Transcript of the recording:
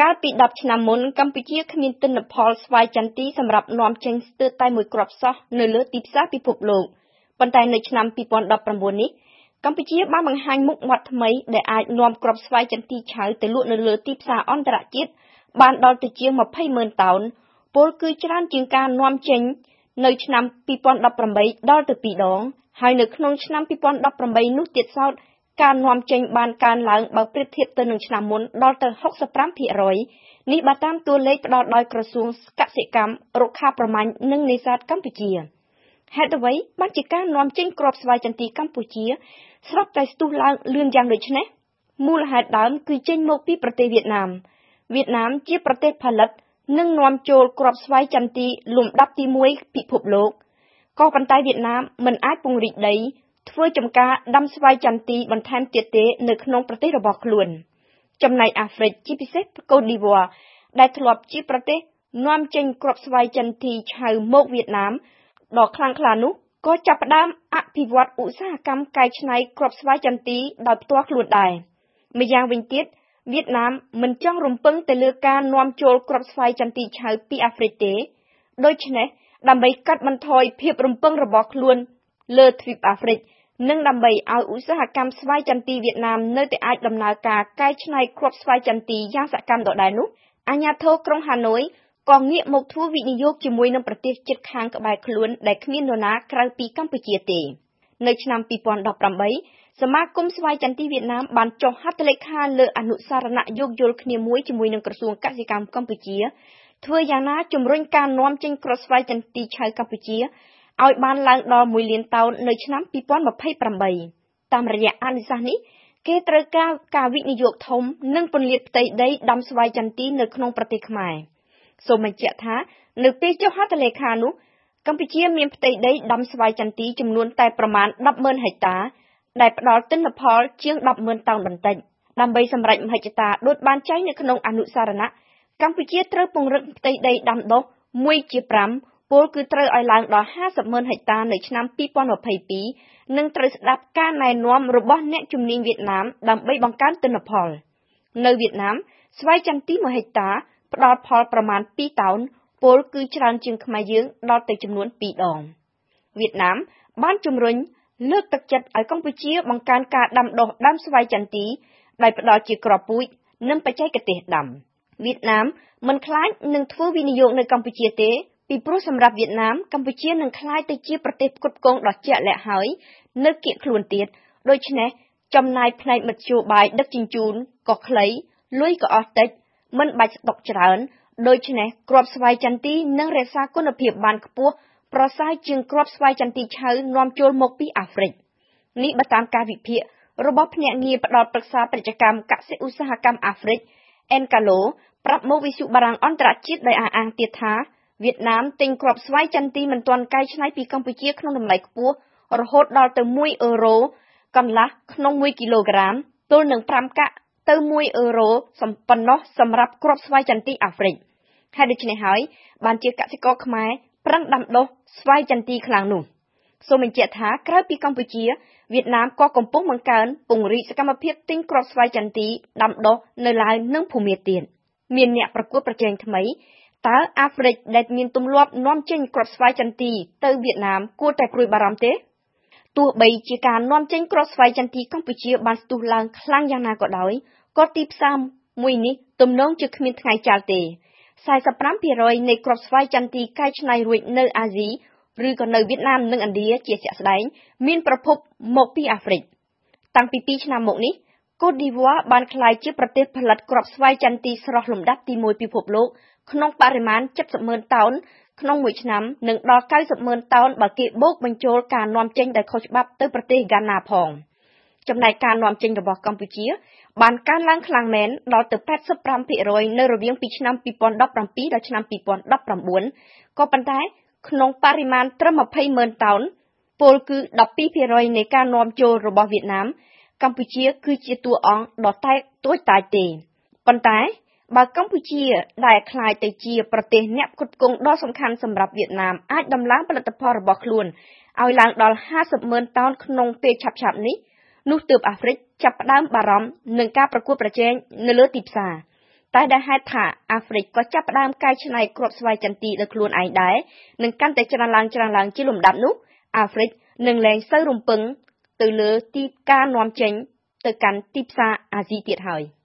កាលពី10ឆ្នាំមុន កម្ពុជាគ្មានទិន្នផលស្វាយចន្ទីសម្រាប់នាំចេញស្ទើរតែមួយគ្រាប់សោះនៅលើទីផ្សារពិភពលោក ប៉ុន្តែនៅឆ្នាំ 2019 នេះកម្ពុជាបានបង្ហាញមុខមាត់ថ្មីដែលអាចនាំគ្រាប់ស្វាយចន្ទីឆៅទៅលក់នៅលើទីផ្សារអន្តរជាតិបានដល់ទៅជាង 20ម៉ឺនតោនពលគឺច្រើនជាងការនាំចេញនៅឆ្នាំ 2018 ដល់ទៅ2ដង ហើយនៅក្នុងឆ្នាំ 2018 នោះទៀតសោត ការនាំចេញបានកើនឡើងបើប្រៀបធៀបទៅនឹងឆ្នាំមុនដល់ទៅ 65%នេះបើតាមតួលេខផ្ដល់ដោយក្រសួងកសិកម្ម រុក្ខាប្រមាញ់ និងនេសាទកម្ពុជាហេតុអ្វីបានជាការនាំចេញគ្រាប់ស្វាយចន្ទីកម្ពុជាស្រាប់តែស្ទុះឡើងលឿនយ៉ាងដូចនេះមូលហេតុដើមគឺចេញមកពីប្រទេសវៀតណាមវៀតណាមជាប្រទេសផលិត និងនាំចូលគ្រាប់ស្វាយចន្ទីលំដាប់ទី1ពិភពលោកក៏ប៉ុន្តែវៀតណាមមិនអាចពង្រីកដី ធ្វើចំការដាំស្វាយចន្ទីបន្ថែមទៀតទេនៅក្នុងប្រទេសរបស់ខ្លួន ចំណែកអាហ្វ្រិកជាពិសេសកូតឌីវ៉ាដែលធ្លាប់ជាប្រទេសនាំចេញគ្រាប់ស្វាយចន្ទីឆៅមកវៀតណាមដ៏ខ្លាំងក្លានោះក៏ចាប់ផ្ដើមអភិវឌ្ឍឧស្សាហកម្មកែច្នៃគ្រាប់ស្វាយចន្ទីដោយផ្ទាល់ខ្លួនដែរម្យ៉ាងវិញទៀតវៀតណាមមិនចង់រំពឹងទៅលើការនាំចូលគ្រាប់ស្វាយចន្ទីឆៅពីអាហ្វ្រិកទេដូច្នេះដើម្បីកាត់បន្ថយភាពរំពឹងរបស់ខ្លួនលើទ្វីបអាហ្វ្រិក និងដើម្បីឲ្យឧស្សាហកម្មស្វាយចន្ទីវៀតណាមនៅតែអាចដំណើរការកែច្នៃគ្រាប់ស្វាយចន្ទីយ៉ាងសកម្មដដែលនោះ អាញាធរក្រុងហាណូយក៏ងាកមកធ្វើវិនិយោគជាមួយនឹងប្រទេសជិតខាងក្បែរខ្លួនដែលគ្មាននរណាក្រៅពីកម្ពុជាទេ នៅឆ្នាំ2018សមាគមស្វាយចន្ទីវៀតណាមបានចុះហត្ថលេខាលើអនុសារណៈយោគយល់គ្នាមួយជាមួយនឹងក្រសួងកសិកម្មកម្ពុជាធ្វើយ៉ាងណាជំរុញការនាំចេញគ្រាប់ស្វាយចន្ទីឆៅកម្ពុជា ឲ្យបានឡើងដល់1លានតោននៅឆ្នាំ2028តាមរយៈអនុសាសន៍នេះគេត្រូវការការវិនិយោគធំនិងពន្លាតផ្ទៃដីដាំស្វាយចន្ទីនៅក្នុងប្រទេសខ្មែរសូមបញ្ជាក់ថានៅពេលចុះហត្ថលេខានោះកម្ពុជាមានផ្ទៃដីដាំស្វាយចន្ទីចំនួនតែប្រមាណ100000ហិកតា ដែលផ្ដល់ទិន្នផលជាង100000តោនបន្តិចដើម្បីសម្រេចមហិច្ឆតាដូចបានចែងនៅក្នុងអនុសារណៈកម្ពុជាត្រូវពង្រឹងផ្ទៃដីដាំដុះ1ជា5 ពលគឺត្រូវឲ្យឡើងដល់ 50ម៉ឺនហិកតានៅឆ្នាំ2022 និងត្រូវស្ដាប់ការណែនាំរបស់អ្នកជំនាញវៀតណាមដើម្បីបង្កើនទិន្នផល នៅវៀតណាម ស្វាយចន្ទី1ហិកតាផ្ដល់ផលប្រមាណ 2 តោនពលគឺច្រើនជាងខ្មែរយើងដល់ទៅចំនួន 2 ដង វៀតណាមបានជំរុញលើកទឹកចិត្តឲ្យកម្ពុជាបង្កើនការដាំដុះដើមស្វាយចន្ទី ដោយផ្ដល់ជាគ្រាប់ពូជនិងបច្ចេកទេសដាំ វៀតណាមមិនខ្លាចនឹងធ្វើវិនិយោគនៅកម្ពុជាទេ ពីព្រោះសម្រាប់វៀតណាមកម្ពុជានឹងក្លាយទៅជាប្រទេសផ្គត់ផ្គង់ដ៏ជាក់លាក់ហើយនៅគៀកខ្លួនទៀតដូច្នេះចំណាយផ្នែកមធ្យោបាយដឹកជញ្ជូនក៏ខ្លីលុយក៏អស់តិចមិនបាច់ស្តុកច្រើនដូច្នេះគ្រាប់ស្វាយចន្ទីនឹងរក្សាគុណភាពបានខ្ពស់ប្រសើរជាងគ្រាប់ស្វាយចន្ទីឆៅនាំចូលមកពីអាហ្វ្រិកនេះបើតាមការវិភាគរបស់ភ្នាក់ងារផ្ដល់ប្រឹក្សាពាណិជ្ជកម្មកសិឧស្សាហកម្មអាហ្វ្រិក Encalo ប្រាប់មកវិសុបារាំងអន្តរជាតិដោយអះអាងទៀតថា វៀតណាមទិញគ្រាប់ស្វាយចន្ទីមិនទាន់កែច្នៃពីកម្ពុជាក្នុងតម្លៃខ្ពស់រហូតដល់ទៅ1អឺរ៉ូកន្លះក្នុង1គីឡូក្រាម ទល់នឹង5កាក់ទៅ1អឺរ៉ូសំប៉ុណ្ណោះសម្រាប់គ្រាប់ស្វាយចន្ទីអាហ្វ្រិកហើយដូច្នេះហើយបានជាកសិករខ្មែរប្រឹងដាំដុះស្វាយចន្ទីខ្លាំងនោះសូមបញ្ជាក់ថាក្រៅពីកម្ពុជាវៀតណាមក៏កំពុងបង្កើនពង្រីកសកម្មភាពទិញគ្រាប់ស្វាយចន្ទីដាំដុះនៅឡាវនិងភូមាទៀតមានអ្នកប្រកួតប្រជែងថ្មី តើអាហ្វ្រិកដែលមានទម្លាប់នាំចេញគ្រាប់ស្វាយចន្ទីទៅវៀតណាមគួរតែព្រួយបារម្ភទេទោះបីជាការនាំចេញគ្រាប់ស្វាយចន្ទីកម្ពុជាបានស្ទុះឡើងខ្លាំងយ៉ាងណាក៏ដោយក៏ទីផ្សារមួយនេះទំនងជាគ្មានថ្ងៃចាល់ទេ45%នៃគ្រាប់ស្វាយចន្ទីកែច្នៃរួចនៅអាស៊ីឬក៏នៅវៀតណាមនិងឥណ្ឌាជាជាក់ស្ដែងមានប្រភពមកពីអាហ្វ្រិកតាំងពី2ឆ្នាំមកនេះ កូតឌីវ៉ាបានក្លាយជាប្រទេសផលិតគ្រាប់ស្វាយចន្ទីស្រស់លំដាប់ទី1ពិភពលោក ក្នុងបរិមាណ 70ម៉ឺនតោនក្នុងមួយឆ្នាំ និងដល់ 90ម៉ឺនតោនបើគេបូកបញ្ចូលការនាំចេញដោយខុសច្បាប់ទៅប្រទេសហ្គាណាផង ចំណែកការនាំចេញរបស់កម្ពុជា បានកើនឡើងខ្លាំងមែនដល់ទៅ85%នៅរវាងពីឆ្នាំ2017ដល់ឆ្នាំ2019ក៏ប៉ុន្តែ ក្នុងបរិមាណត្រឹម20ម៉ឺនតោនពលគឺ12%នៃការនាំចូលរបស់វៀតណាម កម្ពុជាគឺជាតួអង្គដ៏តែកតួចតាចទេប៉ុន្តែបើកម្ពុជាដែលคล้ายទៅជាប្រទេសអ្នកគ្រប់គ្រងដ៏សំខាន់សម្រាប់វៀតណាមអាចដំឡើងផលិតផលរបស់ខ្លួនឲ្យឡើងដល់50ម៉ឺនតោនក្នុងពេលឆាប់ៗនេះនោះទើបអាហ្វ្រិកចាប់ផ្ដើមបារម្ភនឹងការប្រកួតប្រជែងនៅលើទីផ្សារតែដែលហេតុថាអាហ្វ្រិកក៏ចាប់ផ្ដើមកែច្នៃគ្រាប់ស្វាយចន្ទីលើខ្លួនឯងដែរនឹងកាន់តែច្រើនឡើងច្រើនឡើងជាលំដាប់នោះអាហ្វ្រិកនឹងលែងសូវរំពឹង ទៅលើទីការនាំចេញទៅកាន់ទីផ្សារអាស៊ីទៀតហើយ។